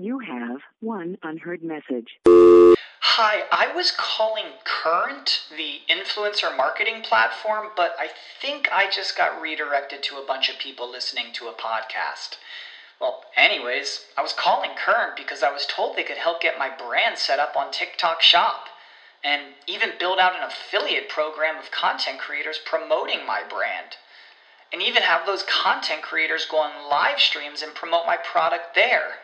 You have one unheard message. Hi, I was calling Current, the influencer marketing platform, but I think I just got redirected to a bunch of people listening to a podcast. Well, anyways, I was calling Current because I was told they could help get my brand set up on TikTok Shop and even build out an affiliate program of content creators promoting my brand. And even have those content creators go on live streams and promote my product there.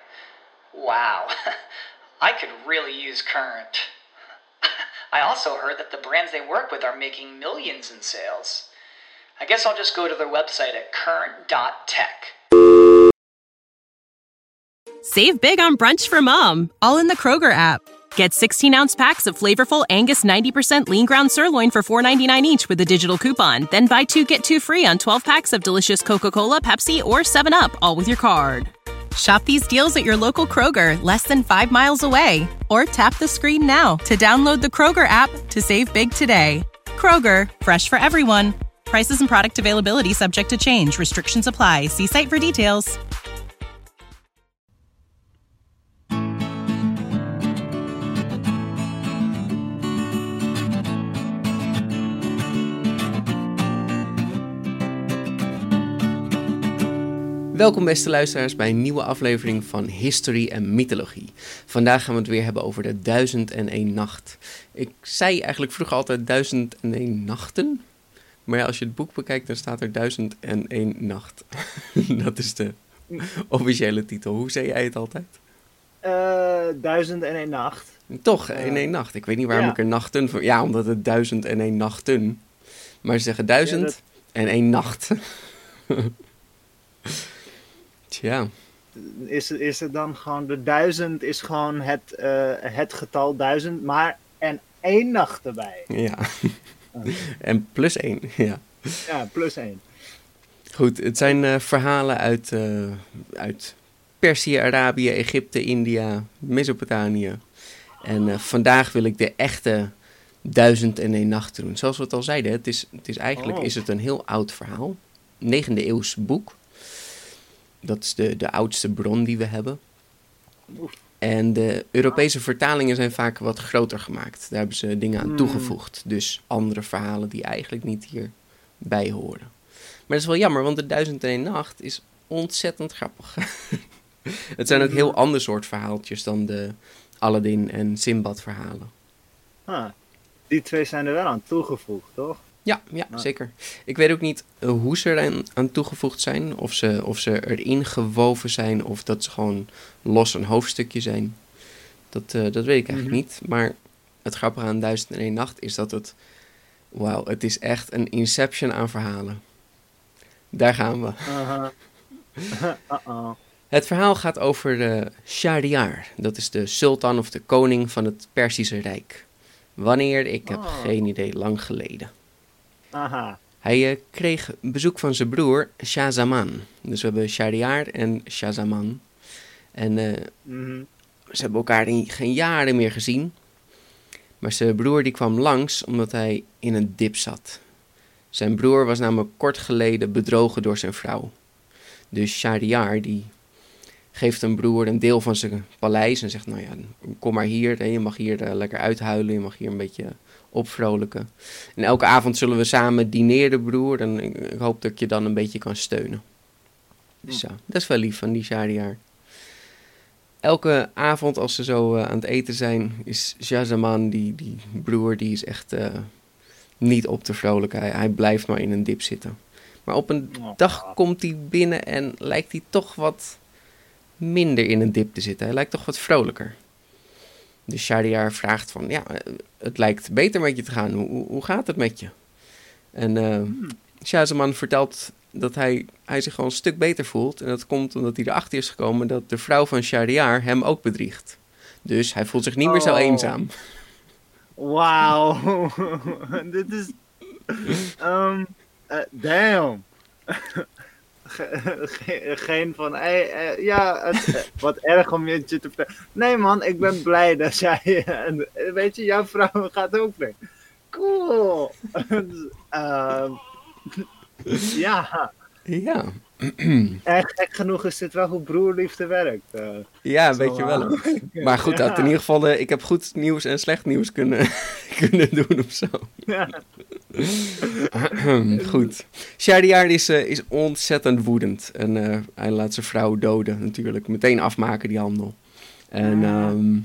Wow, I could really use Current. I also heard that the brands they work with are making millions in sales. I guess I'll just go to their website at current.tech. Save big on brunch for mom, all in the Kroger app. Get 16 ounce packs of flavorful Angus 90% lean ground sirloin for $4.99 each with a digital coupon. Then buy two get two free on 12 packs of delicious Coca Cola, Pepsi, or 7UP, all with your card. Shop these deals at your local Kroger, less than five miles away. Or tap the screen now to download the Kroger app to save big today. Kroger, fresh for everyone. Prices and product availability subject to change. Restrictions apply. See site for details. Welkom beste luisteraars bij een nieuwe aflevering van History en Mythologie. Vandaag gaan we het weer hebben over de Duizend en één Nacht. Ik zei eigenlijk vroeger altijd Duizend en één Nachten. Maar ja, als je het boek bekijkt, dan staat er Duizend en één Nacht. Dat is de officiële titel. Hoe zei jij het altijd? Eh, duizend en één nacht. Toch, in één nacht. Ik weet niet waarom Ja. ik er nachten voor... Ja, omdat het Duizend en één Nachten. Maar ze zeggen Duizend Ja, dat- en één Nacht. Tja. Is, is het dan gewoon, de duizend is gewoon het, eh, het getal duizend, maar en één nacht erbij. Ja. en plus één, ja. Ja, plus één. Goed, het zijn eh, verhalen uit, eh, uit Perzië, Arabië, Egypte, India, Mesopotamië. En vandaag wil ik de echte duizend en één nacht doen. Zoals we het al zeiden, het is, het is eigenlijk Oh. is het een heel oud verhaal. 9e eeuws boek. Dat is de, de oudste bron die we hebben. En de Europese vertalingen zijn vaak wat groter gemaakt. Daar hebben ze dingen aan Hmm. toegevoegd. Dus andere verhalen die eigenlijk niet hierbij horen. Maar dat is wel jammer, want de Duizend en één Nacht is ontzettend grappig. het zijn ook heel ander soort verhaaltjes dan de Aladdin en Simbad verhalen. Ah, die twee zijn er wel aan toegevoegd, toch? Ja, ja, Ah. zeker. Ik weet ook niet eh, hoe ze eraan aan toegevoegd zijn. Of ze, of ze erin gewoven zijn of dat ze gewoon los een hoofdstukje zijn. Dat, eh, dat weet ik eigenlijk Mhm. niet. Maar het grappige aan Duizend en één Nacht is dat het... Wauw, het is echt een inception aan verhalen. Daar gaan we. Aha. Uh-oh. Het verhaal gaat over de Shahryar. Dat is de sultan of de koning van het Perzische Rijk. Wanneer? Ik heb Oh. geen idee, lang geleden. Aha. Hij eh, kreeg bezoek van zijn broer Shah Zaman. Dus we hebben Shahryar en Shah Zaman. En eh, Mhm. ze hebben elkaar in- geen jaren meer gezien. Maar zijn broer die kwam langs omdat hij in een dip zat. Zijn broer was namelijk kort geleden bedrogen door zijn vrouw. Dus Shahryar die geeft een broer een deel van zijn paleis en zegt: Nou ja, kom maar hier. Je mag hier eh, lekker uithuilen. Je mag hier een beetje opvrolijken. En elke avond zullen we samen dineren, broer. En ik, ik hoop dat ik je dan een beetje kan steunen. Dus ja, dat is wel lief van die Shahryar. Elke avond als ze zo eh, aan het eten zijn, is Shahzaman, die, die broer, die is echt eh, niet op te vrolijken. Hij, hij blijft maar in een dip zitten. Maar op een Oh. dag komt hij binnen en lijkt hij toch wat minder in een dip te zitten. Hij lijkt toch wat vrolijker. Dus Shahryar vraagt van, ja, eh, het lijkt beter met je te gaan. Hoe, hoe- gaat het met je? En eh Shahzaman vertelt dat hij, hij zich gewoon een stuk beter voelt. En dat komt omdat hij erachter is gekomen dat de vrouw van Shahryar hem ook bedriegt. Dus hij voelt zich niet meer zo Oh. eenzaam. Wauw. Dit is... ehm eh, damn. Ge- ge- Geen van, eh, ja, eh, wat erg om je te vertellen. Nee man, ik ben blij dat jij, en, eh, weet je, jouw vrouw gaat ook mee. Cool. Dus, ehm, ja, Ja, Gek genoeg is dit wel hoe broerliefde werkt. eh. Ja, weet je wel. Maar goed, dat in ieder geval, eh, ik heb goed nieuws en slecht nieuws kunnen, kunnen doen of zo. Ja. goed. Shahriar is, eh, is ontzettend woedend. En hij laat zijn vrouw doden natuurlijk. Meteen afmaken die handel. En Ah. ehm,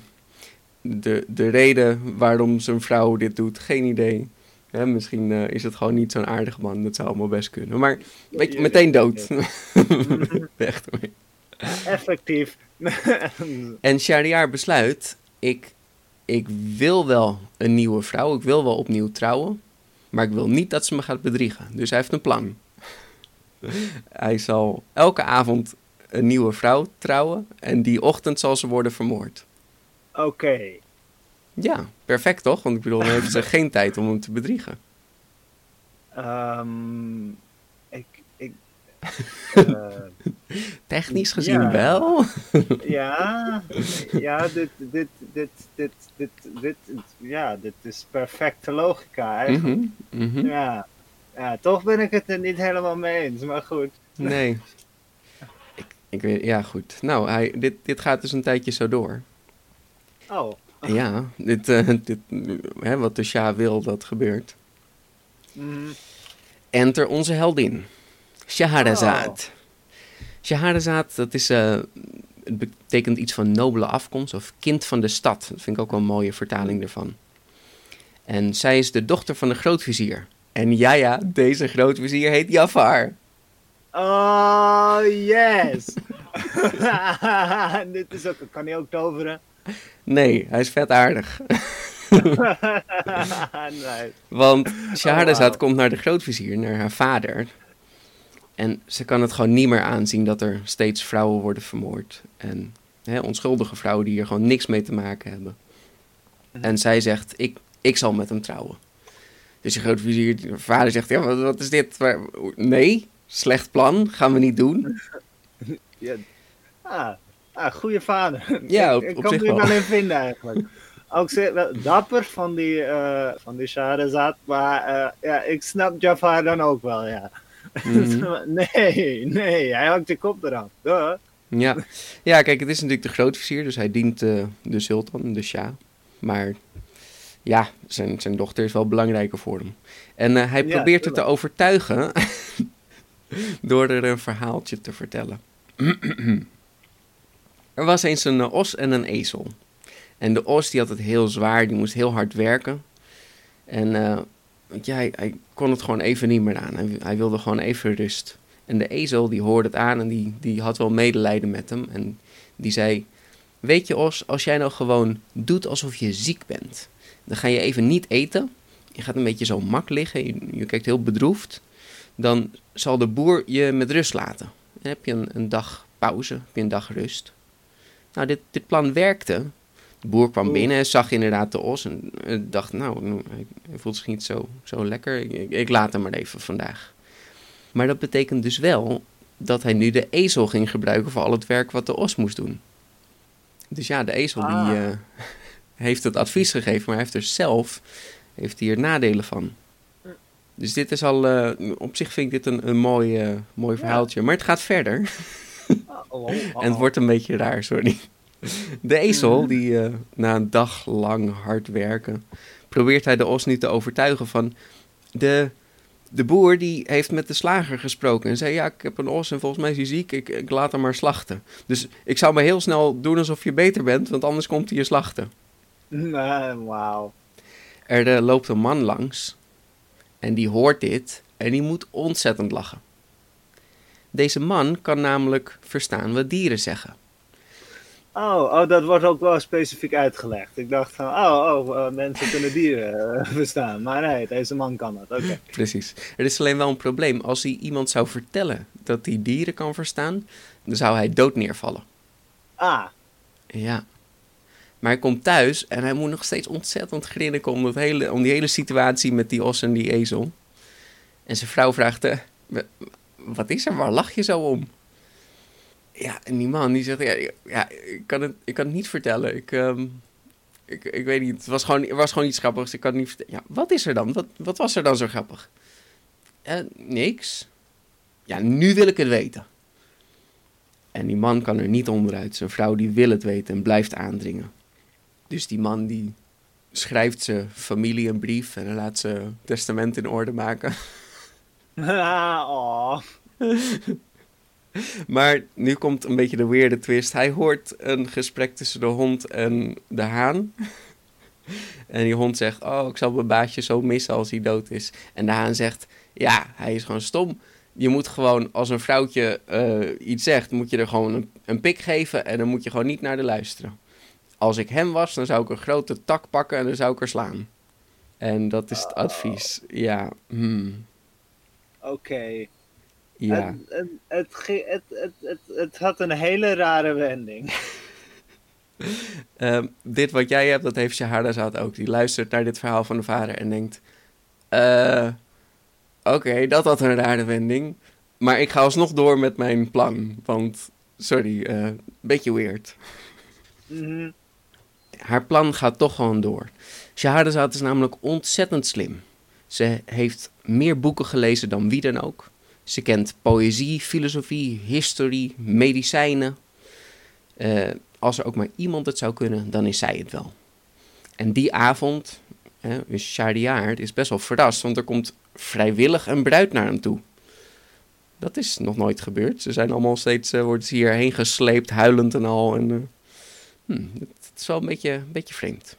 de, de reden waarom zijn vrouw dit doet, geen idee. Hè, misschien eh, is het gewoon niet zo'n aardige man. Dat zou allemaal best kunnen. Maar weet je, meteen dood. Weg ermee. Effectief. En Shahriar besluit, ik, ik wil wel een nieuwe vrouw, ik wil wel opnieuw trouwen, maar ik wil niet dat ze me gaat bedriegen. Dus hij heeft een plan. hij zal elke avond een nieuwe vrouw trouwen en die ochtend zal ze worden vermoord. Oké. Ja, perfect toch? Want ik bedoel, dan heeft ze geen tijd om hem te bedriegen. Ehm, ik. ik eh, Technisch gezien Ja. wel. ja, ja, dit, dit, dit, dit, dit, dit, ja, dit is perfecte logica eigenlijk. Mhm, mhm. Ja. ja, toch ben ik het er niet helemaal mee eens, maar goed. Nee. Ik, ik weet, ja goed. Nou, hij, dit, dit gaat dus een tijdje zo door. Oh, Ja, dit, eh, dit, hè, wat de Shah wil, dat gebeurt. mhm. Enter onze heldin, Shahrazad. Shahrazad, dat is, eh, het betekent iets van nobele afkomst of kind van de stad. Dat vind ik ook wel een mooie vertaling ervan. En zij is de dochter van de grootvizier. En ja, ja, deze grootvizier heet Jafar. Oh, yes! Dit is ook, kan hij ook toveren? Nee, hij is vet aardig. Want Shahrazad wauw. komt naar de grootvizier, naar haar vader. En ze kan het gewoon niet meer aanzien dat er steeds vrouwen worden vermoord. En hè, onschuldige vrouwen die hier gewoon niks mee te maken hebben. En zij zegt, ik, ik zal met hem trouwen. Dus de grootvizier, de vader zegt, ja, wat, wat is dit? Waar- Nee, slecht plan, gaan we niet doen. Ja. Ah, ah, goede vader. Ja, ik, op- ik kan zich er wel. in vinden eigenlijk. Ook wel, dapper van die, eh van die Shahrazad, maar eh, ja, ik snap Jafar dan ook wel, ja. Mhm. nee, nee, hij hakt je kop eraf. Duh. Ja. ja, kijk, het is natuurlijk de grootvizier, dus hij dient eh, de sultan, de Shah. Maar ja, zijn, zijn dochter is wel belangrijker voor hem. En hij Ja, probeert het te overtuigen door er een verhaaltje te vertellen. er was eens een eh, os en een ezel. En de os die had het heel zwaar, die moest heel hard werken. En je, hij, kon het gewoon even niet meer aan. Hij, hij wilde gewoon even rust. En de ezel die hoorde het aan en die, die had wel medelijden met hem. En die zei, weet je Os, als jij nou gewoon doet alsof je ziek bent. Dan ga je even niet eten. Je gaat een beetje zo mak liggen. Je, je kijkt heel bedroefd. Dan zal de boer je met rust laten. Dan heb je een, een dag pauze, heb je een dag rust. Nou, dit, dit plan werkte. De boer kwam binnen en zag inderdaad de os. En dacht, nou, nou, hij voelt zich niet zo, zo lekker. Ik, ik laat hem maar even vandaag. Maar dat betekent dus wel dat hij nu de ezel ging gebruiken voor al het werk wat de os moest doen. Dus ja, de ezel Ah. die eh, heeft het advies gegeven, maar hij heeft er zelf heeft hij er nadelen van. Dus dit is al, eh, op zich vind ik dit een, een mooi, eh, mooi verhaaltje. Maar het gaat verder. Oh, oh, oh. En het wordt een beetje raar, sorry. De ezel, die eh, na een dag lang hard werken, probeert hij de os nu te overtuigen van... De, de boer die heeft met de slager gesproken en zei... Ja, ik heb een os en volgens mij is hij ziek, ik, ik laat hem maar slachten. Dus ik zou maar heel snel doen alsof je beter bent, want anders komt hij je slachten. Nee, Wauw. Er eh, loopt een man langs en die hoort dit en die moet ontzettend lachen. Deze man kan namelijk verstaan wat dieren zeggen. Oh, oh, dat wordt ook wel specifiek uitgelegd. Ik dacht van, oh, oh eh, mensen kunnen dieren eh, verstaan. Maar nee, deze man kan dat. Oké. Precies. Er is alleen wel een probleem. Als hij iemand zou vertellen dat hij dieren kan verstaan, dan zou hij dood neervallen. Ah, Ja. Maar hij komt thuis en hij moet nog steeds ontzettend grinniken om, dat hele, om die hele situatie met die os en die ezel. En zijn vrouw vraagt, eh, "Wa- wat is er? Waar lach je zo om? Ja, en die man die zegt, ja, ja ik, kan het, ik kan het niet vertellen. Ik, ehm, ik, ik weet niet, het was gewoon, was gewoon iets grappigs. Ik kan het niet vertellen. Ja, wat is er dan? Wat, wat was er dan zo grappig? "Eh, niks. ja, nu wil ik het weten. En die man kan er niet onderuit. Zijn vrouw die wil het weten en blijft aandringen. Dus die man die schrijft zijn familie een brief en laat zijn testament in orde maken. oh. Maar nu komt een beetje de weirde twist. Hij hoort een gesprek tussen de hond en de haan. En die hond zegt, oh, ik zal mijn baasje zo missen als hij dood is. En de haan zegt, ja, hij is gewoon stom. Je moet gewoon, als een vrouwtje eh, iets zegt, moet je er gewoon een, een pik geven en dan moet je gewoon niet naar de luisteren. Als ik hem was, dan zou ik een grote tak pakken en dan zou ik er slaan. En dat is het advies. Ja, hmm, Oké. ja. Het, het, het, het, het, had een hele rare wending. Ehm, dit wat jij hebt, dat heeft Shahrazad ook. Die luistert naar dit verhaal van de vader en denkt... eh Oké, dat had een rare wending. Maar ik ga alsnog door met mijn plan. Want, sorry, eh beetje weird. Mhm. Haar plan gaat toch gewoon door. Shahrazad is namelijk ontzettend slim. Ze heeft meer boeken gelezen dan wie dan ook. Ze kent poëzie, filosofie, historie, medicijnen. Eh, als er ook maar iemand het zou kunnen, dan is zij het wel. En die avond hè, is Shahriar is best wel verrast, want er komt vrijwillig een bruid naar hem toe. Dat is nog nooit gebeurd. Ze zijn allemaal steeds, eh, worden ze hierheen gesleept, huilend en al. En, eh, hm, het is wel een beetje, een beetje vreemd.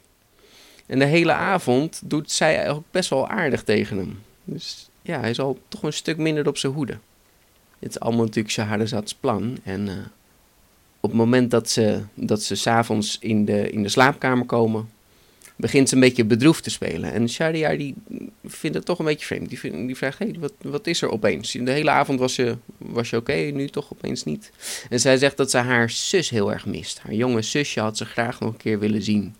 En de hele avond doet zij ook best wel aardig tegen hem. Dus ja, hij is al toch een stuk minder op zijn hoede. Het is allemaal natuurlijk Shahrazad's plan. En eh, op het moment dat ze, dat ze s'avonds in de, in de slaapkamer komen, begint ze een beetje bedroefd te spelen. En Shahriar die vindt het toch een beetje vreemd. Die, die vraagt, hey, wat, wat is er opeens? De hele avond was je, was je oké, nu toch opeens niet. En zij zegt dat ze haar zus heel erg mist. Haar jonge zusje had ze graag nog een keer willen zien.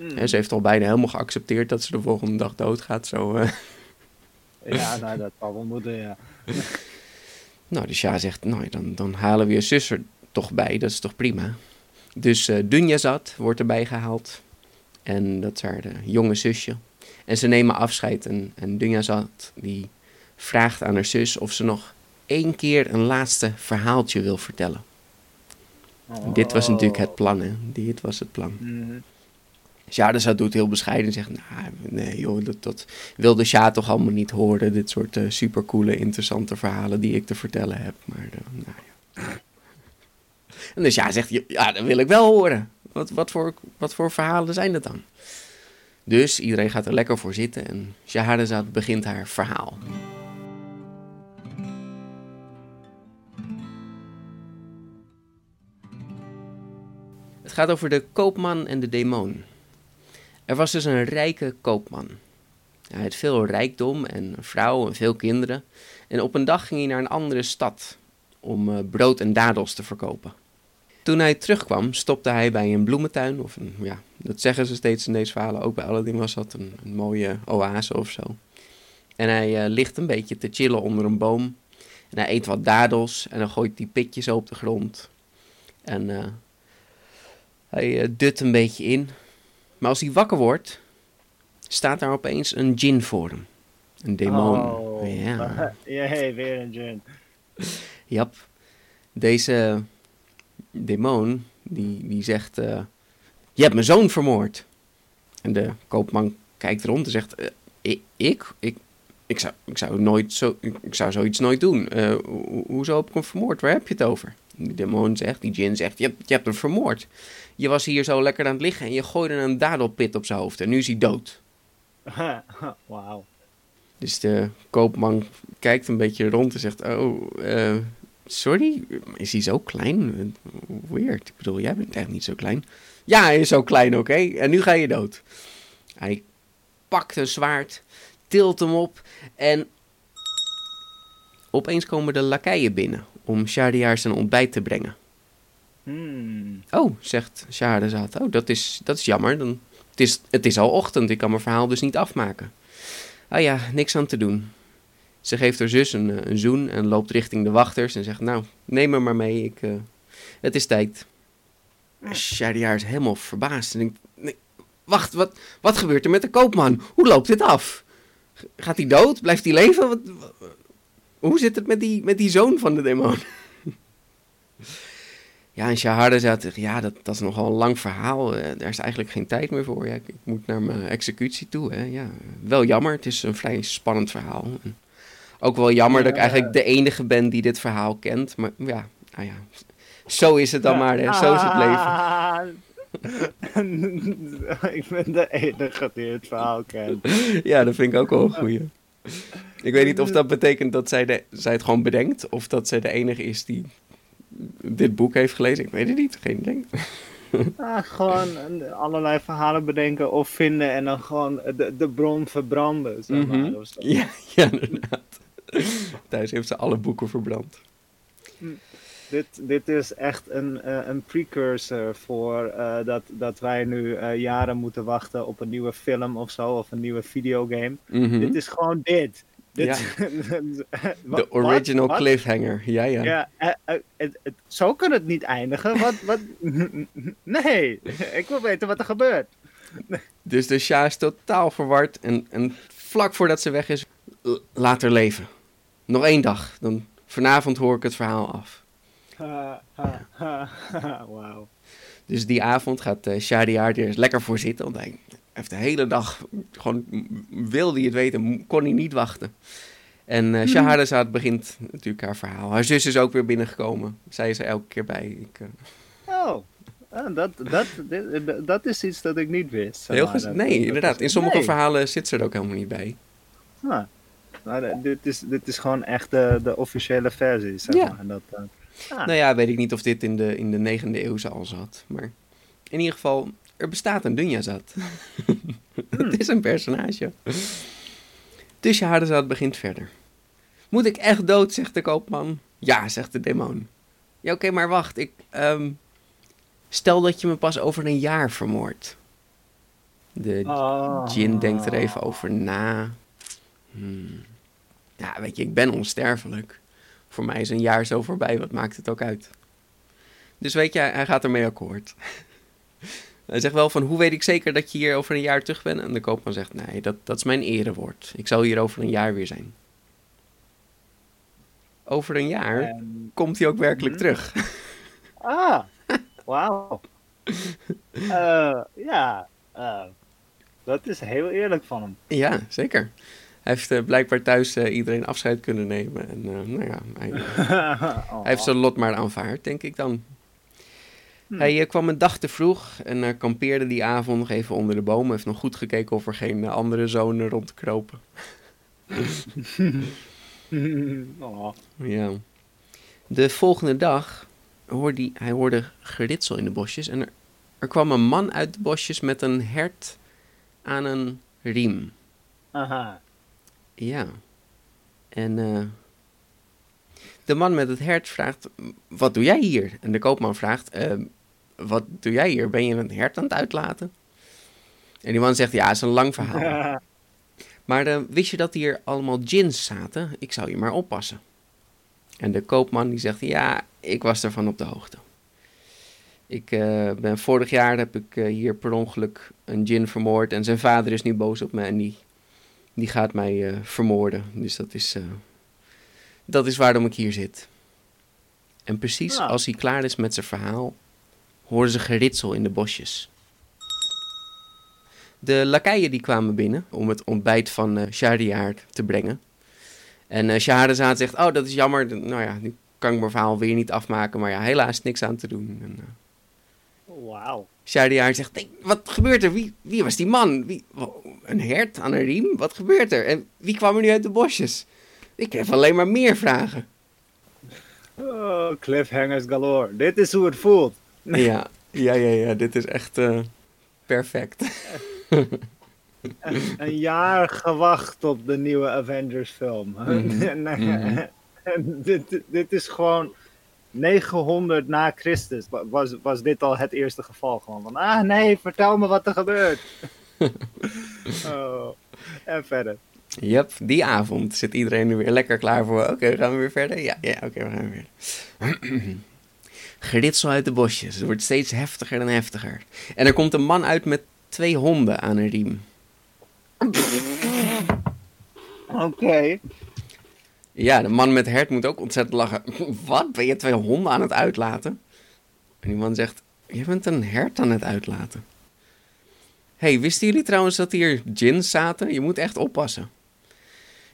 Hmm. En ze heeft al bijna helemaal geaccepteerd dat ze de volgende dag doodgaat. Zo, eh. Ja, nou, dat zal wel moeten, ja. Nou, de Shah zegt, nou, dan, dan halen we je zus er toch bij, dat is toch prima. Dus eh Dunjazad wordt erbij gehaald. En dat is haar de jonge zusje. En ze nemen afscheid en, en Dunjazad die vraagt aan haar zus of ze nog één keer een laatste verhaaltje wil vertellen. Dit was natuurlijk het plan, hè. Dit was het plan. Mhm. Shahrazad doet heel bescheiden en zegt, nou, nee joh, dat, dat wil de Shah toch allemaal niet horen. Dit soort eh, supercoole, interessante verhalen die ik te vertellen heb. Maar, eh, nou ja. En de Shah zegt, ja, dat wil ik wel horen. Wat, wat, voor, wat voor verhalen zijn dat dan? Dus iedereen gaat er lekker voor zitten en Shahrazad begint haar verhaal. Het gaat over de koopman en de demon. Er was dus een rijke koopman. Hij had veel rijkdom en een vrouw en veel kinderen. En op een dag ging hij naar een andere stad om eh, brood en dadels te verkopen. Toen hij terugkwam, stopte hij bij een bloementuin. Of een, ja, dat zeggen ze steeds in deze verhalen. Ook bij Aladdin was dat een, een mooie oase of zo. En hij eh, ligt een beetje te chillen onder een boom. En hij eet wat dadels en dan gooit die pitjes op de grond. En eh, hij eh, dut een beetje in. Maar als hij wakker wordt, staat daar opeens een djinn voor hem. Een demon. Oh. Ja. Jee, weer een gin. Jap. Deze demon, die, die zegt... eh, je hebt mijn zoon vermoord. En de koopman kijkt rond en zegt... eh, ik? Ik? Ik, ik, zou, ik, zou nooit zo, ik, zou zoiets nooit doen. Eh, ho- hoezo heb ik hem vermoord? Waar heb je het over? Die demon zegt, die djinn zegt... Je hebt, je hebt hem vermoord. Je was hier zo lekker aan het liggen en je gooide een dadelpit op zijn hoofd. En nu is hij dood. Wauw. Dus de koopman kijkt een beetje rond en zegt: Oh, eh, sorry, is hij zo klein? Weird. Ik bedoel, jij bent echt niet zo klein. Ja, hij is zo klein, oké. En nu ga je dood. Hij pakt een zwaard, tilt hem op en. Opeens komen de lakeien binnen om Shahriar zijn ontbijt te brengen. Hmm. Oh, zegt Shahrazad. Oh, dat is, dat is jammer. Dan, het, is, het is al ochtend. Ik kan mijn verhaal dus niet afmaken. Ah ja, niks aan te doen. Ze geeft haar zus een, eh, een zoen en loopt richting de wachters en zegt... Nou, neem me maar mee. Ik, eh, het is tijd. Shahriar is helemaal verbaasd en denkt... Nee, wacht, wat, wat gebeurt er met de koopman? Hoe loopt dit af? Gaat hij dood? Blijft hij leven? Wat, wat- Hoe zit het met die, met die zoon van de demon? ja, en Shahrazad zegt, ja, dat, dat is nogal een lang verhaal. Eh, daar is eigenlijk geen tijd meer voor. Ja, ik, ik moet naar mijn executie toe. Hè. Ja, wel jammer, het is een vrij spannend verhaal. En ook wel jammer dat ik eigenlijk de enige ben die dit verhaal kent. Maar ja, nou ja, zo is het dan maar. Hè. Zo is het leven. ik ben de enige die het verhaal kent. Ja, dat vind ik ook wel een goeie. Ik weet niet of dat betekent dat zij, de, zij het gewoon bedenkt. Of dat zij de enige is die dit boek heeft gelezen. Ik weet het niet, geen idee. Ah, gewoon allerlei verhalen bedenken of vinden en dan gewoon de, de bron verbranden. Zeg maar, Mhm. Ja, ja, inderdaad. Thuis heeft ze alle boeken verbrand. Dit, dit is echt een, eh, een precursor voor eh, dat, dat wij nu eh, jaren moeten wachten op een nieuwe film of zo, of een nieuwe videogame. Mhm. Dit is gewoon dit. De original wat? cliffhanger. Ja, ja. Ja, het, het- zo kan het niet eindigen. Wat, wat? Nee, ik wil weten wat er gebeurt. Dus de Shah is totaal verward. En, en vlak voordat ze weg is, laat haar leven. Nog één dag. Dan vanavond hoor ik het verhaal af. Wauw. Dus die avond gaat uh, Shahriar er eens lekker voor zitten. Want hij heeft de hele dag gewoon wilde hij het weten, kon hij niet wachten. En eh Shahrazad begint natuurlijk haar verhaal. Haar zus is ook weer binnengekomen. Zij is er elke keer bij. Ik, eh, Oh, ah, dat, dat, dat is iets dat ik niet wist. heel Dat- nee, dat- inderdaad. In sommige nee. verhalen zit ze er ook helemaal niet bij. Ah. Maar, eh, dit, is, dit is gewoon echt de, de officiële versie, zeg Ja. maar. En Dat, eh, ah. Nou ja, weet ik niet of dit in de, in de negende eeuw al zat. Maar in ieder geval, er bestaat een Dunjazad. Het is een personage. Dus Shahrazad begint verder. Moet ik echt dood, zegt de koopman. Ja, zegt de demon. Ja, oké, maar wacht. Ik, ehm, stel dat je me pas over een jaar vermoordt. De Ah. Jin denkt er even over na. Hmm. Ja, weet je, ik ben onsterfelijk. Voor mij is een jaar zo voorbij, wat maakt het ook uit? Dus weet je, hij gaat ermee akkoord. Hij zegt wel van, hoe weet ik zeker dat je hier over een jaar terug bent? En de koopman zegt, nee, dat, dat is mijn erewoord. Ik zal hier over een jaar weer zijn. Over een jaar En- komt hij ook werkelijk Mhm. terug. Ah, wauw. Eh, ja, eh, dat is heel eerlijk van hem. Ja, zeker. Heeft eh, blijkbaar thuis eh, iedereen afscheid kunnen nemen. En eh, nou ja, hij, Oh. Hij heeft zijn lot maar aanvaard, denk ik dan. Hm. Hij kwam een dag te vroeg en kampeerde die avond nog even onder de bomen. Heeft nog goed gekeken of er geen andere zonen rondkropen. Oh. Ja. De volgende dag hoorde hij, hij hoorde geritsel in de bosjes. En er, er kwam een man uit de bosjes met een hert aan een riem. Aha. Ja. En eh, de man met het hert vraagt, wat doe jij hier? En de koopman vraagt, "Eh, wat doe jij hier? Ben je een hert aan het uitlaten? En die man zegt, ja, het is een lang verhaal. Maar eh, wist je dat hier allemaal djinns zaten? Ik zou je maar oppassen. En de koopman die zegt, ja, ik was ervan op de hoogte. Ik eh, ben vorig jaar heb ik hier per ongeluk een djinn vermoord en zijn vader is nu boos op me en die, die gaat mij eh, vermoorden. Dus dat is, eh, dat is waarom ik hier zit. En precies Ah. als hij klaar is met zijn verhaal, horen ze geritsel in de bosjes. De lakeien die kwamen binnen om het ontbijt van Shahriar te brengen. En eh Shahrazad zegt, oh dat is jammer, nou ja, nu kan ik mijn verhaal weer niet afmaken, maar ja, helaas niks aan te doen. En, Wauw. Shahriar zegt, nee, wat gebeurt er? Wie, wie was die man? Wie, een hert aan een riem? Wat gebeurt er? En wie kwam er nu uit de bosjes? Ik heb alleen maar meer vragen. Oh, cliffhangers galore. Dit is hoe het voelt. Ja, ja, ja, ja, dit is echt eh, perfect. Een jaar gewacht op de nieuwe Avengers film. Mhm. En, Mhm. en dit, dit is gewoon 900 na Christus. wa- Was, was dit al het eerste geval? Gewoon van, ah nee, vertel me wat er gebeurt. oh. En verder. Yep, die avond zit iedereen er weer lekker klaar voor. Oké, gaan we weer verder? Ja, ja oké, we gaan weer. Geritsel uit de bosjes. Het wordt steeds heftiger en heftiger. En er komt een man uit met twee honden aan een riem. Oké. Ja, de man met hert moet ook ontzettend lachen. Wat? Ben je twee honden aan het uitlaten? En die man zegt, je bent een hert aan het uitlaten. hey, wisten jullie trouwens dat hier gins zaten? Je moet echt oppassen.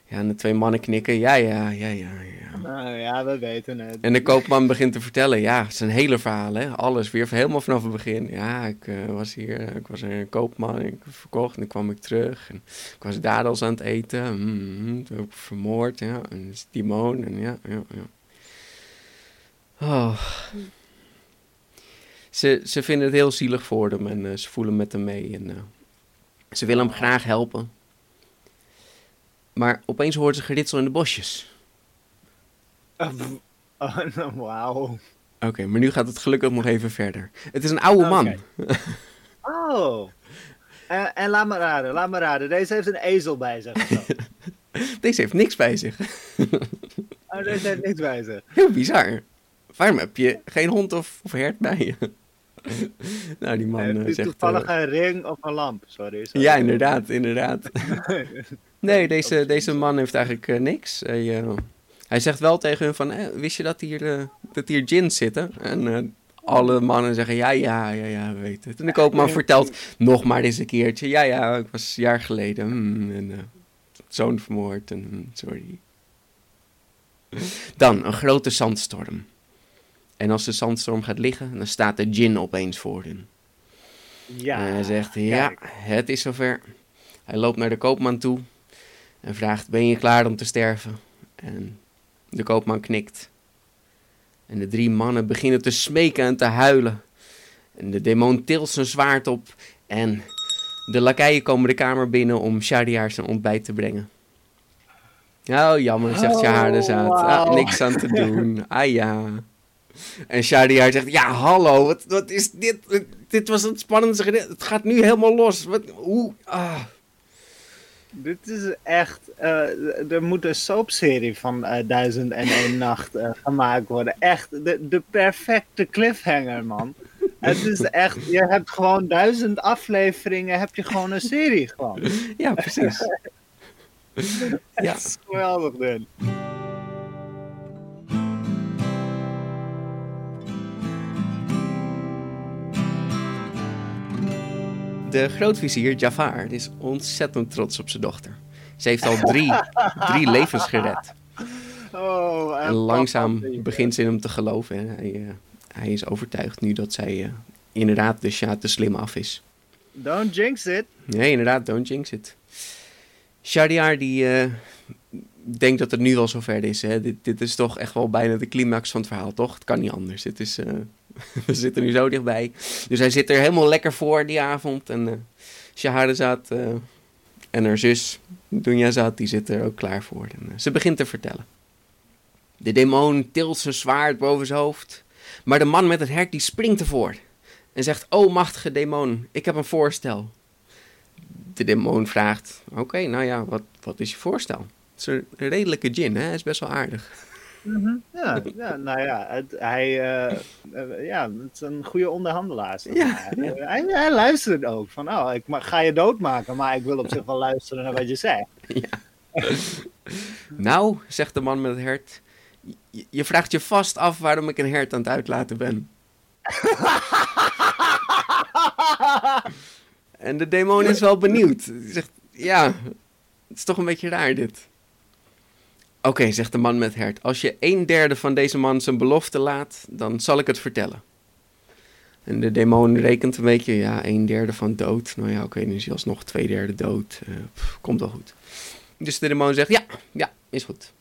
Ja, en de twee mannen knikken, ja, ja, ja, ja, ja. Nou ja, we weten het. En de koopman begint te vertellen, ja, zijn hele verhaal, hè? alles weer helemaal vanaf het begin. Ja, ik eh, was hier, ik was een koopman, ik verkocht en dan kwam ik terug. En ik was dadels aan het eten, mm, toen heb ik vermoord, ja, en Timon, en ja, ja, ja. Oh. Ze, ze vinden het heel zielig voor hem en eh, ze voelen met hem mee en eh, ze willen hem graag helpen. Maar opeens hoort ze geritsel in de bosjes. Oh, wauw. Oké, maar nu gaat het gelukkig nog even verder. Het is een oude man. Oh. En, en laat me raden, laat me raden. Deze heeft een ezel bij zich. Deze heeft niks bij zich. Oh, deze heeft niks bij zich. Heel bizar. Waarom heb je geen hond of, of hert bij je? nou, die man Heeft eh, zegt... toevallig eh, een ring of een lamp? Sorry. sorry. ja, inderdaad, inderdaad. nee, deze, deze man heeft eigenlijk eh, niks. Hij, eh, hij zegt wel tegen hun van... eh, wist je dat hier, eh, dat hier gins zitten? En eh, alle mannen zeggen... Ja, ja, ja, ja, we weten het. En de koopman vertelt nog maar eens een keertje... Ja, ja, ik was een jaar geleden... en eh, zoon vermoord. En, hmm, sorry. Dan een grote zandstorm. En als de zandstorm gaat liggen... dan staat de gin opeens voor hen. Ja. En hij zegt, ja, kijk. het is zover. Hij loopt naar de koopman toe en vraagt, ben je klaar om te sterven? En de koopman knikt. En de drie mannen beginnen te smeken en te huilen. En de demon tilt zijn zwaard op en de lakeien komen de kamer binnen om Shariar zijn ontbijt te brengen. Oh, jammer, zegt Oh, Shahrazad. Ah, niks aan te doen. Ah ja. En Shahriar zegt, ja, hallo, wat, wat is dit? Dit was het spannendste. Het gaat nu helemaal los. Wat, hoe? Ah. Dit is echt. eh, er moet een soapserie van eh, Duizend en één Nacht eh, gemaakt worden. Echt de, de perfecte cliffhanger, man. Het is echt. Je hebt gewoon duizend afleveringen. Heb je gewoon een serie gewoon. Ja, precies. ja. Het is geweldig, dit. De grootvizier Jafar is ontzettend trots op zijn dochter. Ze heeft al drie, drie levens gered. Oh, En langzaam begint ze in hem te geloven. Hij, eh, hij is overtuigd nu dat zij eh, inderdaad de Shah te slim af is. Don't jinx it. Nee, inderdaad, don't jinx it. Shahriar die eh, denkt dat het nu al zover is. Hè? Dit, dit is toch echt wel bijna de climax van het verhaal, toch? Het kan niet anders. Het is, we zitten nu zo dichtbij. Dus hij zit er helemaal lekker voor die avond. En uh, Shahrazad eh, en haar zus Dunyazad, die zit er ook klaar voor. En, eh, ze begint te vertellen. De demon tilt zijn zwaard boven zijn hoofd. Maar de man met het hert die springt ervoor. En zegt, o machtige demon, ik heb een voorstel. De demon vraagt, oké, nou ja, wat, wat is je voorstel? Het is een redelijke gin, hè? Is best wel aardig. Ja, ja nou ja, het, hij, eh, eh, ja, het is een goede onderhandelaar. zeg Ja, maar. Hij, hij luistert ook van, oh, ik ga je doodmaken, maar ik wil op zich wel luisteren naar wat je zegt. Nou, zegt de man met het hert, je, je vraagt je vast af waarom ik een hert aan het uitlaten ben. En de demon is wel benieuwd. Hij zegt, ja, het is toch een beetje raar dit. Oké, zegt de man met hert, als je een derde van deze man zijn belofte laat, dan zal ik het vertellen. En de demon rekent een beetje, ja, een derde van dood. Nou ja, oké, nu is hij alsnog twee derde dood. Eh, pff, komt wel goed. Dus de demon zegt, ja, ja, is goed.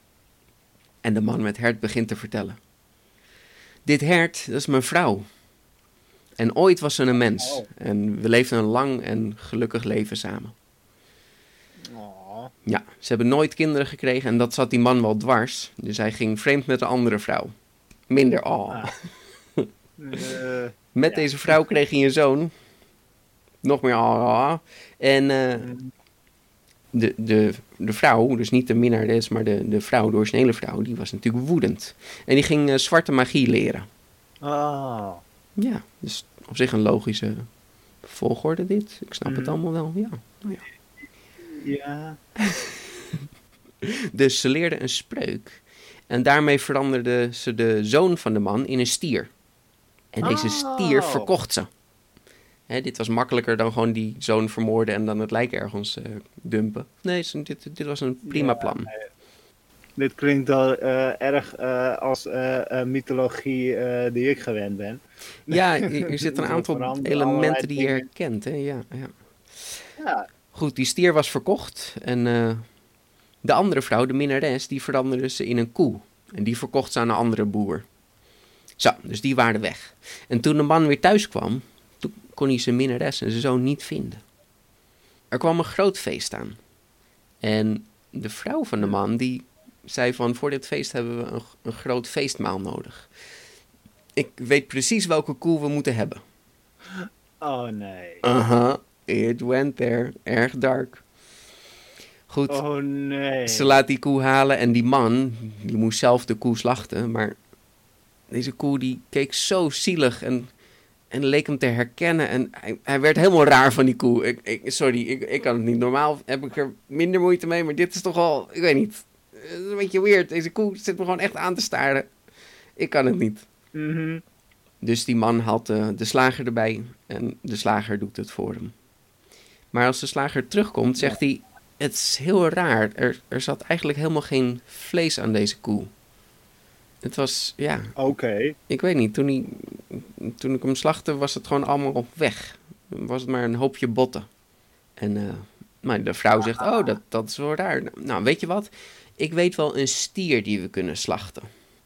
En de man met hert begint te vertellen. Dit hert, dat is mijn vrouw. En ooit was ze een mens. En we leefden een lang en gelukkig leven samen. Ja, ze hebben nooit kinderen gekregen en dat zat die man wel dwars. Dus hij ging vreemd met een andere vrouw. Minder oh. Ah. Met Ja. deze vrouw kreeg hij een zoon. Nog meer ah. En eh, de, de, de vrouw, dus niet de minnares, maar de, de vrouw, de originele vrouw, die was natuurlijk woedend. En die ging eh, zwarte magie leren. oh. Ja, dus op zich een logische volgorde dit. Ik snap het Mhm. allemaal wel, ja. Nou ja. Ja. Dus ze leerde een spreuk. En daarmee veranderde ze de zoon van de man in een stier. En deze stier Oh. verkocht ze. Hè, dit was makkelijker dan gewoon die zoon vermoorden en dan het lijk ergens eh, dumpen. Nee, dit, dit was een prima Ja, plan. Dit klinkt al eh, erg eh, als mythologie die ik gewend ben. Ja, er zitten een aantal elementen die je herkent. Hè? Ja, ja. Ja, Goed, die stier was verkocht. En eh, de andere vrouw, de minnares, die veranderde ze in een koe. En die verkocht ze aan een andere boer. Zo, dus die waren weg. En toen de man weer thuis kwam, toen kon hij zijn minnares en zijn zoon niet vinden. Er kwam een groot feest aan. En de vrouw van de man, die zei van... voor dit feest hebben we een, een groot feestmaal nodig. Ik weet precies welke koe we moeten hebben. oh nee. Aha, it went there. Erg dark. Goed, Oh nee. ze laat die koe halen en die man, die moest zelf de koe slachten. Maar deze koe die keek zo zielig en, en leek hem te herkennen. En hij, hij werd helemaal raar van die koe. Ik, ik, sorry, ik, ik kan het niet. Normaal heb ik er minder moeite mee, maar dit is toch al, ik weet niet. Het is een beetje weird. Deze koe zit me gewoon echt aan te staren. Ik kan het niet. Mhm. Dus die man haalt de, de slager erbij en de slager doet het voor hem. Maar als de slager terugkomt, zegt hij: Het is heel raar. Er, er zat eigenlijk helemaal geen vlees aan deze koe. Het was, ja, Oké. ik weet niet. Toen, hij, toen ik hem slachtte, was het gewoon allemaal weg. Was het maar een hoopje botten. En eh, maar de vrouw zegt: Oh, dat, dat is wel raar. Nou, weet je wat? Ik weet wel een stier die we kunnen slachten.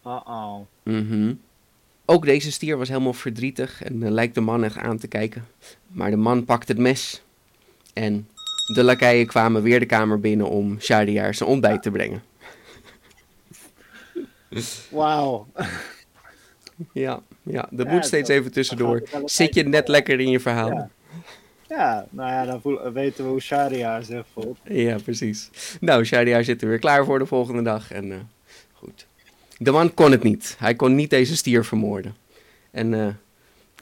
Uh-oh. Mhm. Ook deze stier was helemaal verdrietig en eh, lijkt de man echt aan te kijken. Maar de man pakt het mes en de lakeien kwamen weer de kamer binnen om Shahriar zijn ontbijt te brengen. Wauw. Ja, ja dat Ja, moet steeds dat- even tussendoor. Zit je net lekker in je verhaal? Ja. Ja, nou ja, dan voel- weten we hoe Sharia zich voelt. Ja, precies. Nou, Shahriar zit er weer klaar voor de volgende dag. En eh, goed. De man kon het niet. Hij kon niet deze stier vermoorden. En eh,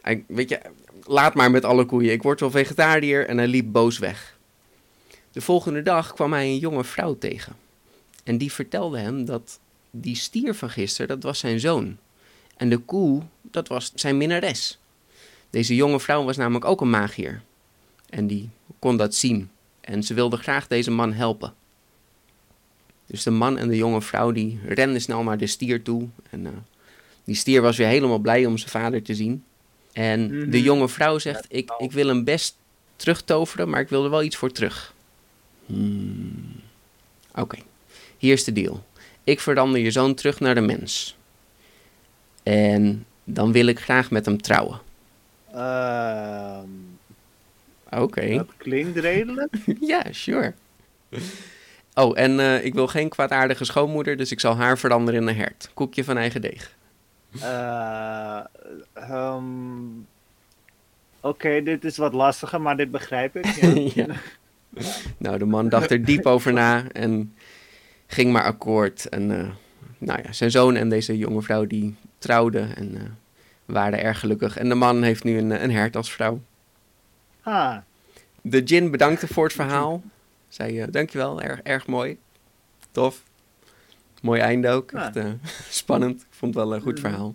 hij, weet je, laat maar met alle koeien. Ik word wel vegetariër. En hij liep boos weg. De volgende dag kwam hij een jonge vrouw tegen. En die vertelde hem dat die stier van gisteren, dat was zijn zoon. En de koe, dat was zijn minnares. Deze jonge vrouw was namelijk ook een magier. En die kon dat zien. En ze wilde graag deze man helpen. Dus de man en de jonge vrouw die renden snel naar de stier toe. En eh, die stier was weer helemaal blij om zijn vader te zien. En Mhm. de jonge vrouw zegt, ik, ik wil hem best terugtoveren, maar ik wil er wel iets voor terug. Hmm. Oké, hier is de deal. Ik verander je zoon terug naar de mens. En dan wil ik graag met hem trouwen. Ehm, Oké. Dat klinkt redelijk. Ja, sure. Oh, en eh, ik wil geen kwaadaardige schoonmoeder, dus ik zal haar veranderen in een hert. Koekje van eigen deeg. Eh, ehm, Oké, dit is wat lastiger, maar dit begrijp ik. Ja. ja. Nou, de man dacht er diep over na en ging maar akkoord. En eh, nou ja, zijn zoon en deze jonge vrouw die trouwden en eh, waren erg gelukkig. En de man heeft nu een, een hert als vrouw. Ah, De Jin bedankte voor het verhaal. Zei, dankjewel, erg, erg mooi. Tof. Mooi einde ook. Ja. Echt eh, spannend. Ik vond het wel een goed verhaal.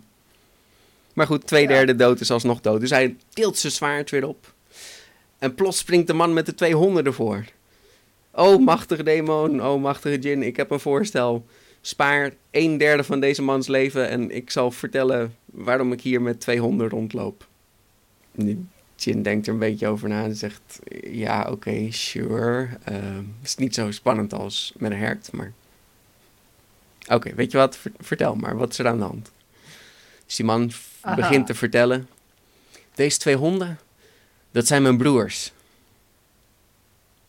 Maar goed, twee derde dood is alsnog dood. Dus hij tilt zijn zwaard weer op. En plots springt de man met de twee honden ervoor. O machtige demon, o machtige Jin, ik heb een voorstel. Spaar een derde van deze mans leven en ik zal vertellen waarom ik hier met twee honden rondloop. Jin denkt er een beetje over na en zegt: Ja, oké, sure. Het is niet zo spannend als met een hert, maar. Oké, weet je wat? Ver- vertel maar, wat is er aan de hand? Dus die man Aha. begint te vertellen: Deze twee honden, dat zijn mijn broers.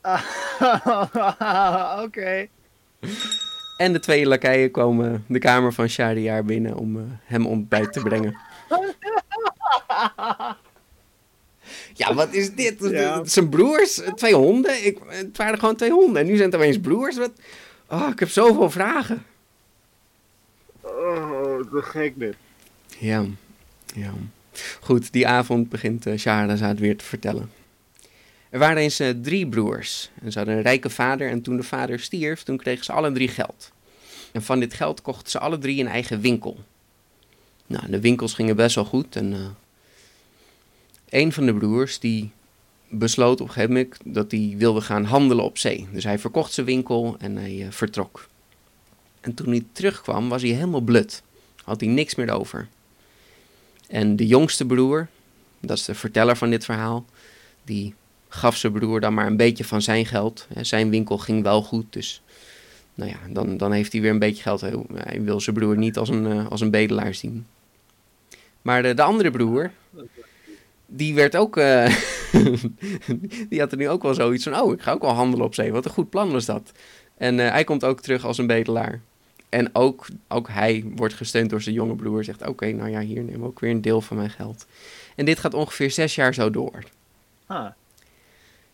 oké. En de twee lakeien komen de kamer van Shahriar binnen om eh, hem ontbijt te brengen. Ja, wat is dit? Ja. Zijn broers? Twee honden? Ik, het waren gewoon twee honden. En nu zijn het opeens broers? Wat? Oh, ik heb zoveel vragen. Oh, te gek dit. Ja, ja. Goed, die avond begint uh, weer te vertellen. Er waren eens eh, drie broers. En ze hadden een rijke vader en toen de vader stierf, toen kregen ze alle drie geld. En van dit geld kochten ze alle drie een eigen winkel. Nou, de winkels gingen best wel goed en... eh, een van de broers die besloot op een gegeven moment dat hij wilde gaan handelen op zee. Dus hij verkocht zijn winkel en hij vertrok. En toen hij terugkwam was hij helemaal blut. Had hij niks meer over. En de jongste broer, dat is de verteller van dit verhaal, die gaf zijn broer dan maar een beetje van zijn geld. Zijn winkel ging wel goed, dus nou ja, dan, dan heeft hij weer een beetje geld. Hij wil zijn broer niet als een, eh, als een bedelaar zien. Maar de, de andere broer, die werd ook. eh, die had er nu ook wel zoiets van: Oh, ik ga ook wel handelen op zee. Wat een goed plan was dat. En eh, hij komt ook terug als een bedelaar. En ook, ook hij wordt gesteund door zijn jonge broer. Zegt: Oké, nou ja, hier neem ook weer een deel van mijn geld. En dit gaat ongeveer zes jaar zo door. Ah,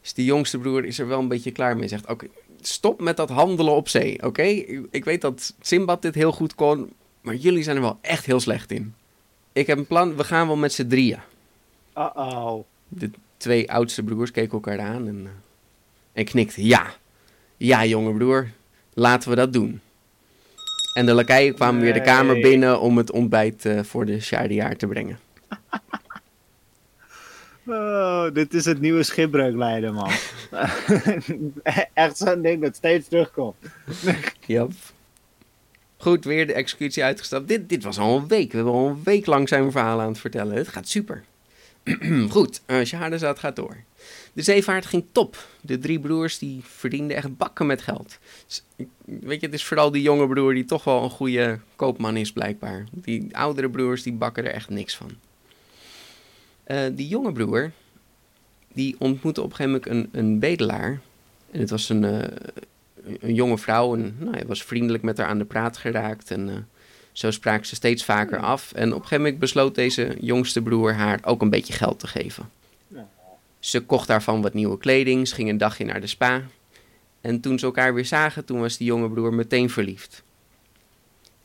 Dus die jongste broer is er wel een beetje klaar mee. Zegt: Oké, stop met dat handelen op zee. Oké, ik weet dat Simbad dit heel goed kon. Maar jullie zijn er wel echt heel slecht in. Ik heb een plan, we gaan wel met z'n drieën. uh-oh. De twee oudste broers keken elkaar aan en, eh, en knikten. Ja, ja jonge broer, laten we dat doen. En de lakeien kwamen weer de kamer binnen om het ontbijt eh, voor de Sjaardejaar te brengen. Oh, dit is het nieuwe schipbreukleider, man. Echt zo'n ding dat steeds terugkomt. Yep. Goed, weer de executie uitgestapt. Dit, dit was al een week. We hebben al een week lang zijn verhaal aan het vertellen. Het gaat super. Goed, uh, Shahrazad gaat door. De zeevaart ging top. De drie broers die verdienden echt bakken met geld. Dus, weet je, het is vooral die jonge broer die toch wel een goede koopman is blijkbaar. Die oudere broers die bakken er echt niks van. Eh, die jonge broer, die ontmoette op een gegeven moment een, een bedelaar. En het was een, eh, een jonge vrouw en nou, hij was vriendelijk met haar aan de praat geraakt. En eh, zo spraken ze steeds vaker af. En op een gegeven moment besloot deze jongste broer haar ook een beetje geld te geven. Ze kocht daarvan wat nieuwe kleding, ze ging een dagje naar de spa. En toen ze elkaar weer zagen, toen was die jonge broer meteen verliefd.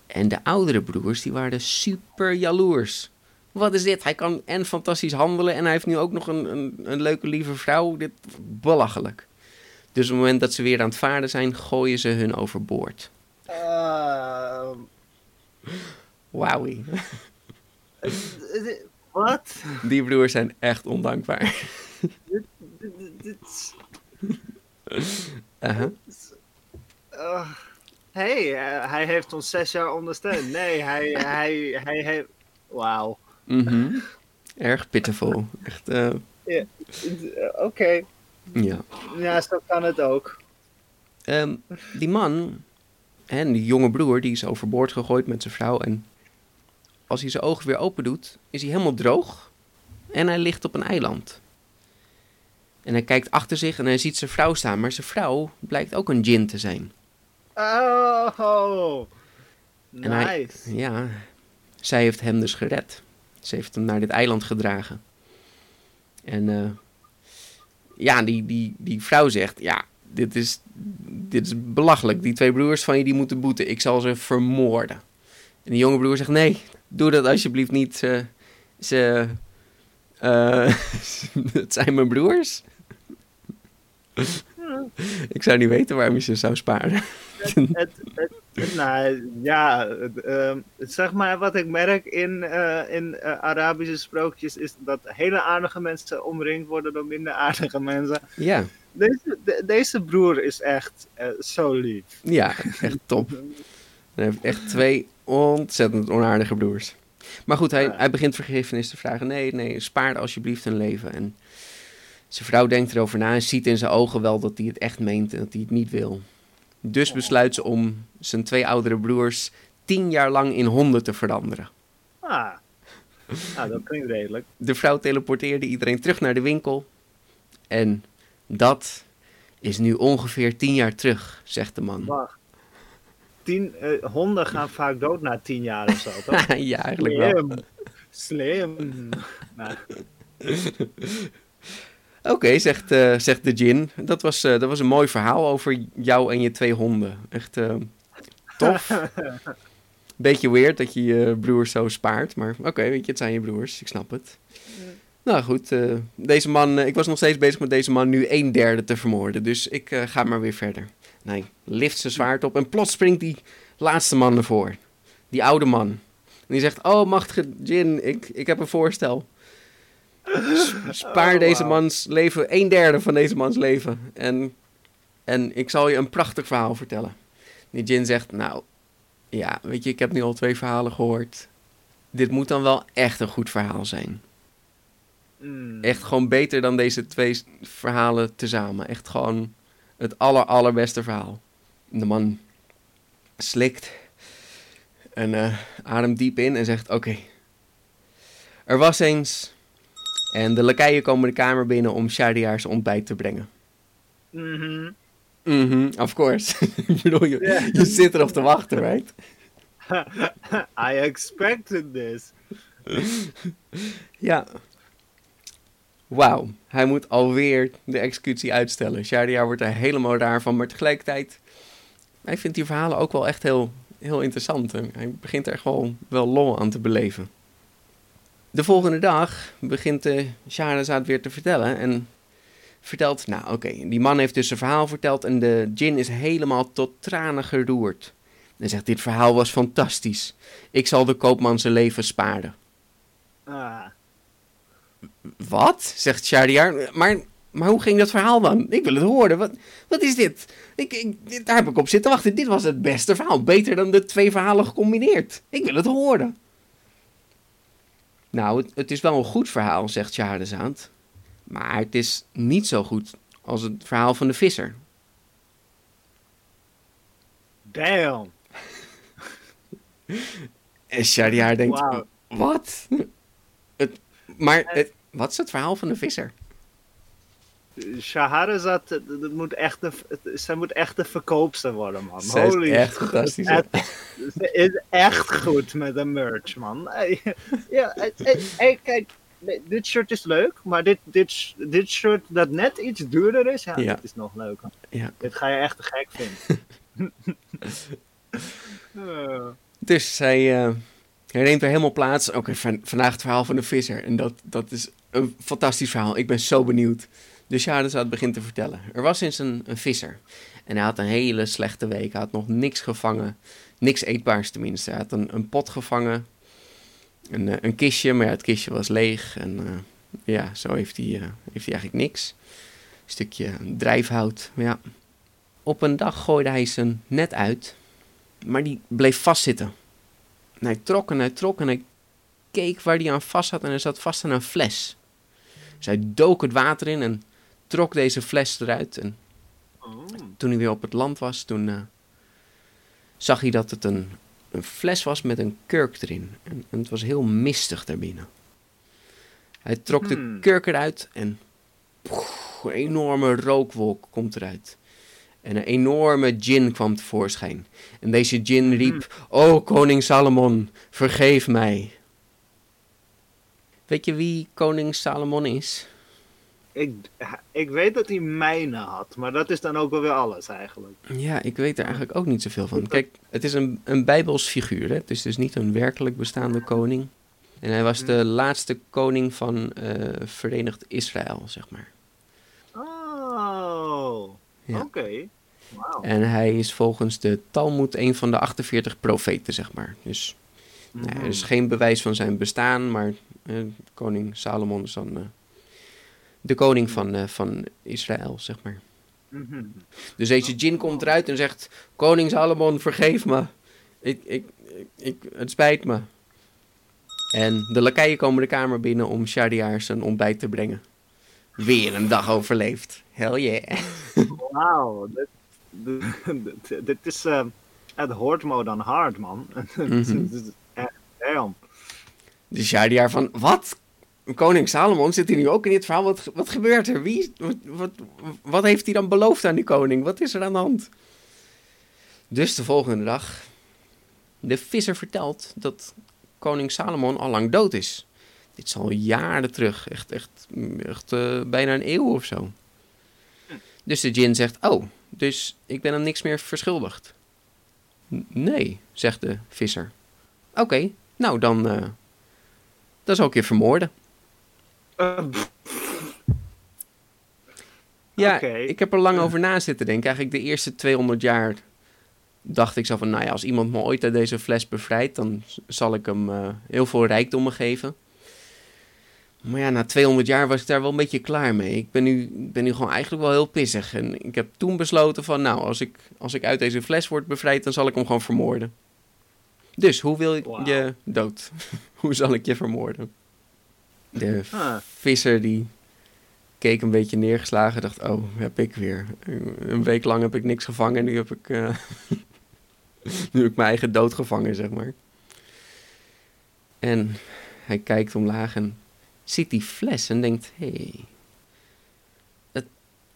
En de oudere broers, die waren super jaloers. Wat is dit? Hij kan en fantastisch handelen en hij heeft nu ook nog een, een, een leuke lieve vrouw. Dit belachelijk. Dus op het moment dat ze weer aan het varen zijn, gooien ze hun overboord. Uh, Wauwie. Wat? Die broers zijn echt ondankbaar. Dit- dit- dit is- Uh-huh. Uh, hey, eh, hij heeft ons zes jaar ondersteund. Nee, hij, hij, hij heeft... Wauw. Mhm. Erg pitiful. Echt, eh, Eh, Oké, ja. ja, zo kan het ook. Ehm, die man, en die jonge broer, die is overboord gegooid met zijn vrouw. En als hij zijn ogen weer open doet, is hij helemaal droog. En hij ligt op een eiland. En hij kijkt achter zich en hij ziet zijn vrouw staan. Maar zijn vrouw blijkt ook een djinn te zijn. Oh, hij- nice. Ja, zij heeft hem dus gered. Ze heeft hem naar dit eiland gedragen. En eh, ja, die, die, die vrouw zegt, ja, dit is, dit is belachelijk. Die twee broers van je, die moeten boeten. Ik zal ze vermoorden. En die jonge broer zegt, nee, doe dat alsjeblieft niet. Ze, ze, eh, het zijn mijn broers. Ik zou niet weten waarom je ze zou sparen. het, het, het- nou, ja, ehm, zeg maar wat ik merk in, eh, in eh, Arabische sprookjes is dat hele aardige mensen omringd worden door minder aardige mensen. Ja, Deze, de- deze broer is echt eh, zo lief. ja, echt top. Hij heeft echt twee ontzettend onaardige broers. Maar goed, hij, Ja. hij begint vergiffenis te vragen. Nee, nee, spaar alsjeblieft een leven. En zijn vrouw denkt erover na en ziet in zijn ogen wel dat hij het echt meent en dat hij het niet wil. Dus besluit ze om zijn twee oudere broers tien jaar lang in honden te veranderen. Ah, nou, dat klinkt redelijk. De vrouw teleporteerde iedereen terug naar de winkel. En dat is nu ongeveer tien jaar terug, zegt de man. Wacht. Tien, eh, honden gaan vaak dood na tien jaar of zo, toch? ja, eigenlijk wel. Slim. Slim. Nou, Oké, zegt, eh, zegt de Jin. Dat was, eh, dat was een mooi verhaal over jou en je twee honden. Echt eh, tof. Beetje weird dat je je broers zo spaart. Maar oké, weet je, het zijn je broers. Ik snap het. Nou goed, deze man, ik was nog steeds bezig met deze man nu een derde te vermoorden. Dus ik ga maar weer verder. Nee, lift zijn zwaard op en plots springt die laatste man ervoor. Die oude man. En die zegt, oh machtige Jin, ik, ik heb een voorstel. Spaar Oh, deze mans leven, een derde van deze mans leven. En, en ik zal je een prachtig verhaal vertellen. Die Jin zegt, nou, ja, weet je, ik heb nu al twee verhalen gehoord. Dit moet dan wel echt een goed verhaal zijn. Mm. Echt gewoon beter dan deze twee verhalen tezamen. Echt gewoon het aller, allerbeste verhaal. De man slikt en eh, ademt diep in en zegt: Oké. Er was eens. En de lakeien komen de kamer binnen om Shahriar's ontbijt te brengen. Mhm. Mhm, of course. Ik bedoel, je, Ja. je zit erop te wachten, right? I expected this. Ja. Wauw, hij moet alweer de executie uitstellen. Shahriar wordt er helemaal raar van, maar tegelijkertijd... Hij vindt die verhalen ook wel echt heel, heel interessant. Hij begint er gewoon wel lol aan te beleven. De volgende dag begint uh, Shahrazad weer te vertellen en vertelt... Nou oké, die man heeft dus een verhaal verteld en de djinn is helemaal tot tranen geroerd. En zegt, dit verhaal was fantastisch. Ik zal de koopman zijn leven sparen. Ah. Wat? zegt Shahriar. Maar, maar hoe ging dat verhaal dan? Ik wil het horen. Wat, wat is dit? Ik, ik, Daar heb ik op zitten wachten. Dit was het beste verhaal. Beter dan de twee verhalen gecombineerd. Ik wil het horen. Nou, het, het is wel een goed verhaal, zegt Shahrazad. Maar het is niet zo goed als het verhaal van de visser. Damn. En Shahriar denkt, Wauw. wat? Het, maar het, wat is het verhaal van de visser? Shahrazad, dat moet echt de, zij moet echt de verkoopster worden, man. Zij is Holy echt fantastisch? Het- Ze is echt goed met de merch, man. Ja, hey, kijk, dit shirt is leuk, maar dit, dit, dit shirt dat net iets duurder is, ja, Ja. dit is nog leuker. Ja. Dit ga je echt gek vinden. Eh, Dus hij, eh, neemt er helemaal plaats. Oké, van, vandaag het verhaal van de visser. En dat, dat is een fantastisch verhaal. Ik ben zo benieuwd. Dus Shahrazad begint te vertellen. Er was eens een, een visser. En hij had een hele slechte week. Hij had nog niks gevangen. Niks eetbaars tenminste. Hij had een, pot gevangen. Een, eh, een kistje, maar ja, het kistje was leeg. En eh, ja, zo heeft hij, eh, heeft hij eigenlijk niks. Een stukje drijfhout. Ja. Op een dag gooide hij zijn net uit. Maar die bleef vastzitten. En hij trok en hij trok en hij keek waar hij aan vast zat en hij zat vast aan een fles. Dus hij dook het water in en trok deze fles eruit. En oh. toen hij weer op het land was, toen eh, zag hij dat het een, een fles was met een kurk erin. En, en het was heel mistig daarbinnen. Hij trok de Hmm. kurk eruit en een enorme rookwolk komt eruit. En een enorme djinn kwam tevoorschijn. En deze djinn riep, O koning Salomon, vergeef mij. Weet je wie koning Salomon is? Ik, ik weet dat hij mijnen had, maar dat is dan ook wel weer alles eigenlijk. Ja, ik weet er eigenlijk ook niet zoveel van. Kijk, het is een, een bijbels figuur. Hè? Het is dus niet een werkelijk bestaande koning. En hij was de laatste koning van eh, Verenigd Israël, zeg maar. Oh, Ja. oké. Wauw. En hij is volgens de Talmud een van de 48 profeten, zeg maar. Dus nou er is geen bewijs van zijn bestaan, maar eh, koning Salomon is dan eh, de koning van, eh, van Israël, zeg maar. Dus deze djinn komt eruit en zegt: Koning Salomon, vergeef me. Ik, ik, ik, het spijt me. En de lakeien komen de kamer binnen om Shahriar zijn ontbijt te brengen. Weer een dag overleefd. Hell yeah. Wauw, dit, is, eh, het hoort me dan hard, man. Dit is echt, damn. Dus Shahriar van, wat? Koning Salomon zit hier nu ook in dit verhaal. Wat, wat gebeurt er? Wie, wat, wat, heeft hij dan beloofd aan die koning? Wat is er aan de hand? Dus de volgende dag. De visser vertelt dat koning Salomon al lang dood is. Dit is al jaren terug. Echt, echt, echt eh, bijna een eeuw of zo. Dus de djinn zegt, oh, dus ik ben hem niks meer verschuldigd. "N- Nee, zegt de visser. Oké, nou dan... dan zal ik je vermoorden. Eh, Ja, ik heb er lang over na zitten denken. Eigenlijk de eerste 200 jaar dacht ik zo van... Nou ja, als iemand me ooit uit deze fles bevrijdt... dan zal ik hem eh, heel veel rijkdommen geven. Maar ja, na 200 jaar was ik daar wel een beetje klaar mee. Ik ben nu, ben nu gewoon eigenlijk wel heel pissig. En ik heb toen besloten van... Nou, als ik, als ik uit deze fles word bevrijd... dan zal ik hem gewoon vermoorden. Dus, hoe wil ik je dood? hoe zal ik je vermoorden? De Ah. visser die keek een beetje neergeslagen. Dacht, oh, heb ik weer. Een week lang heb ik niks gevangen. Nu heb ik, eh, nu heb ik mijn eigen dood gevangen, zeg maar. En hij kijkt omlaag en ziet die fles en denkt, hé, hey, dat-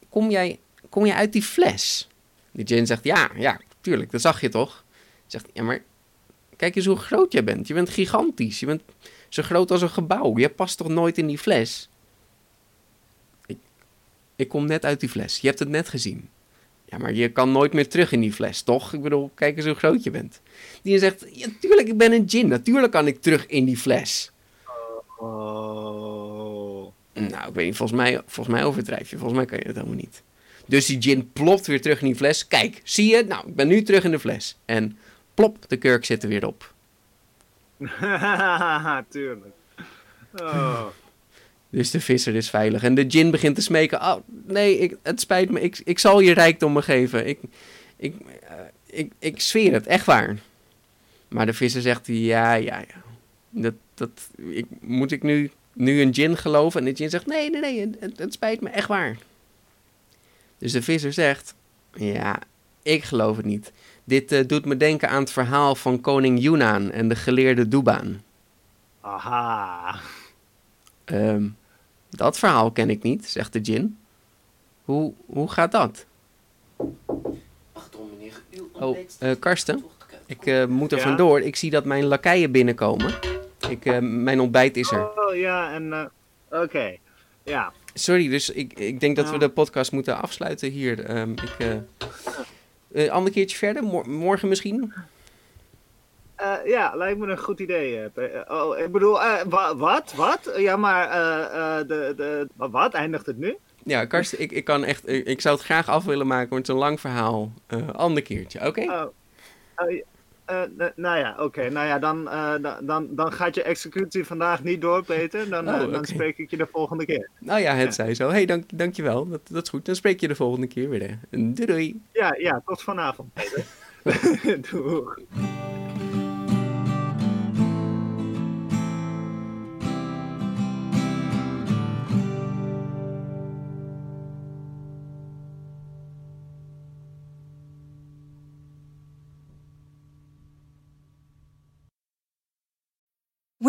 kom, jij, kom jij uit die fles? Die Jin zegt, ja, ja, tuurlijk, dat zag je toch? Zegt, ja, maar kijk eens hoe groot jij bent. Je bent gigantisch. Je bent zo groot als een gebouw. Je past toch nooit in die fles? Ik, ik kom net uit die fles. Je hebt het net gezien. Ja, maar je kan nooit meer terug in die fles, toch? Ik bedoel, kijk eens hoe groot je bent. Die zegt, ja, tuurlijk, ik ben een djinn. Natuurlijk kan ik terug in die fles. Oh. Nou, ik weet niet, volgens mij, volgens mij overdrijf je. Volgens mij kan je dat helemaal niet. Dus die gin plopt weer terug in die fles. Kijk, zie je? Nou, ik ben nu terug in de fles. En plop, de kurk zit er weer op. Tuurlijk. Dus de visser is veilig. En de gin begint te smeken. Oh, nee, ik, het spijt me. Ik, ik zal je rijkdom geven. Ik, ik, eh, ik, ik zweer het, echt waar. Maar de visser zegt, ja, ja, ja. Dat, dat, ik, moet ik nu, nu een gin geloven? En de gin zegt, nee, nee, nee, het, het spijt me, echt waar. Dus de visser zegt, ja, ik geloof het niet. Dit eh, doet me denken aan het verhaal van koning Yunaan en de geleerde Dubaan. Aha. Ehm, dat verhaal ken ik niet, zegt de djinn. Hoe, hoe gaat dat? Pardon, meneer. Uw Oh, eh, Karsten, ik eh, moet er Ja? vandoor. Ik zie dat mijn lakeien binnenkomen. Ik, eh, mijn ontbijt is er. Oh ja, en. eh, Oké. Ja. Sorry, dus ik, ik denk dat we de podcast moeten afsluiten hier. Ehm, ik, eh ander keertje verder, Mor- morgen misschien? Eh, ja, lijkt me een goed idee. eh, oh, ik bedoel, wa- wat? Wat? Ja, maar. de, de, wat? Eindigt het nu? Ja, Karsten, ik, ik, kan echt, ik, ik zou het graag af willen maken, maar het is een lang verhaal. Ander keertje, oké? Oh. Oh, ja. Eh, nou ja, oké. Nou ja, dan, eh, da- dan, dan gaat je executie vandaag niet door, Peter. Dan, eh, Oh, dan oké. spreek ik je de volgende keer. Nou ja, het zij zo. hey, dank, dankjewel. Dat, dat is goed. Dan spreek je de volgende keer weer. Hè. Doei doei. Ja, ja, tot vanavond, Peter. Doeg.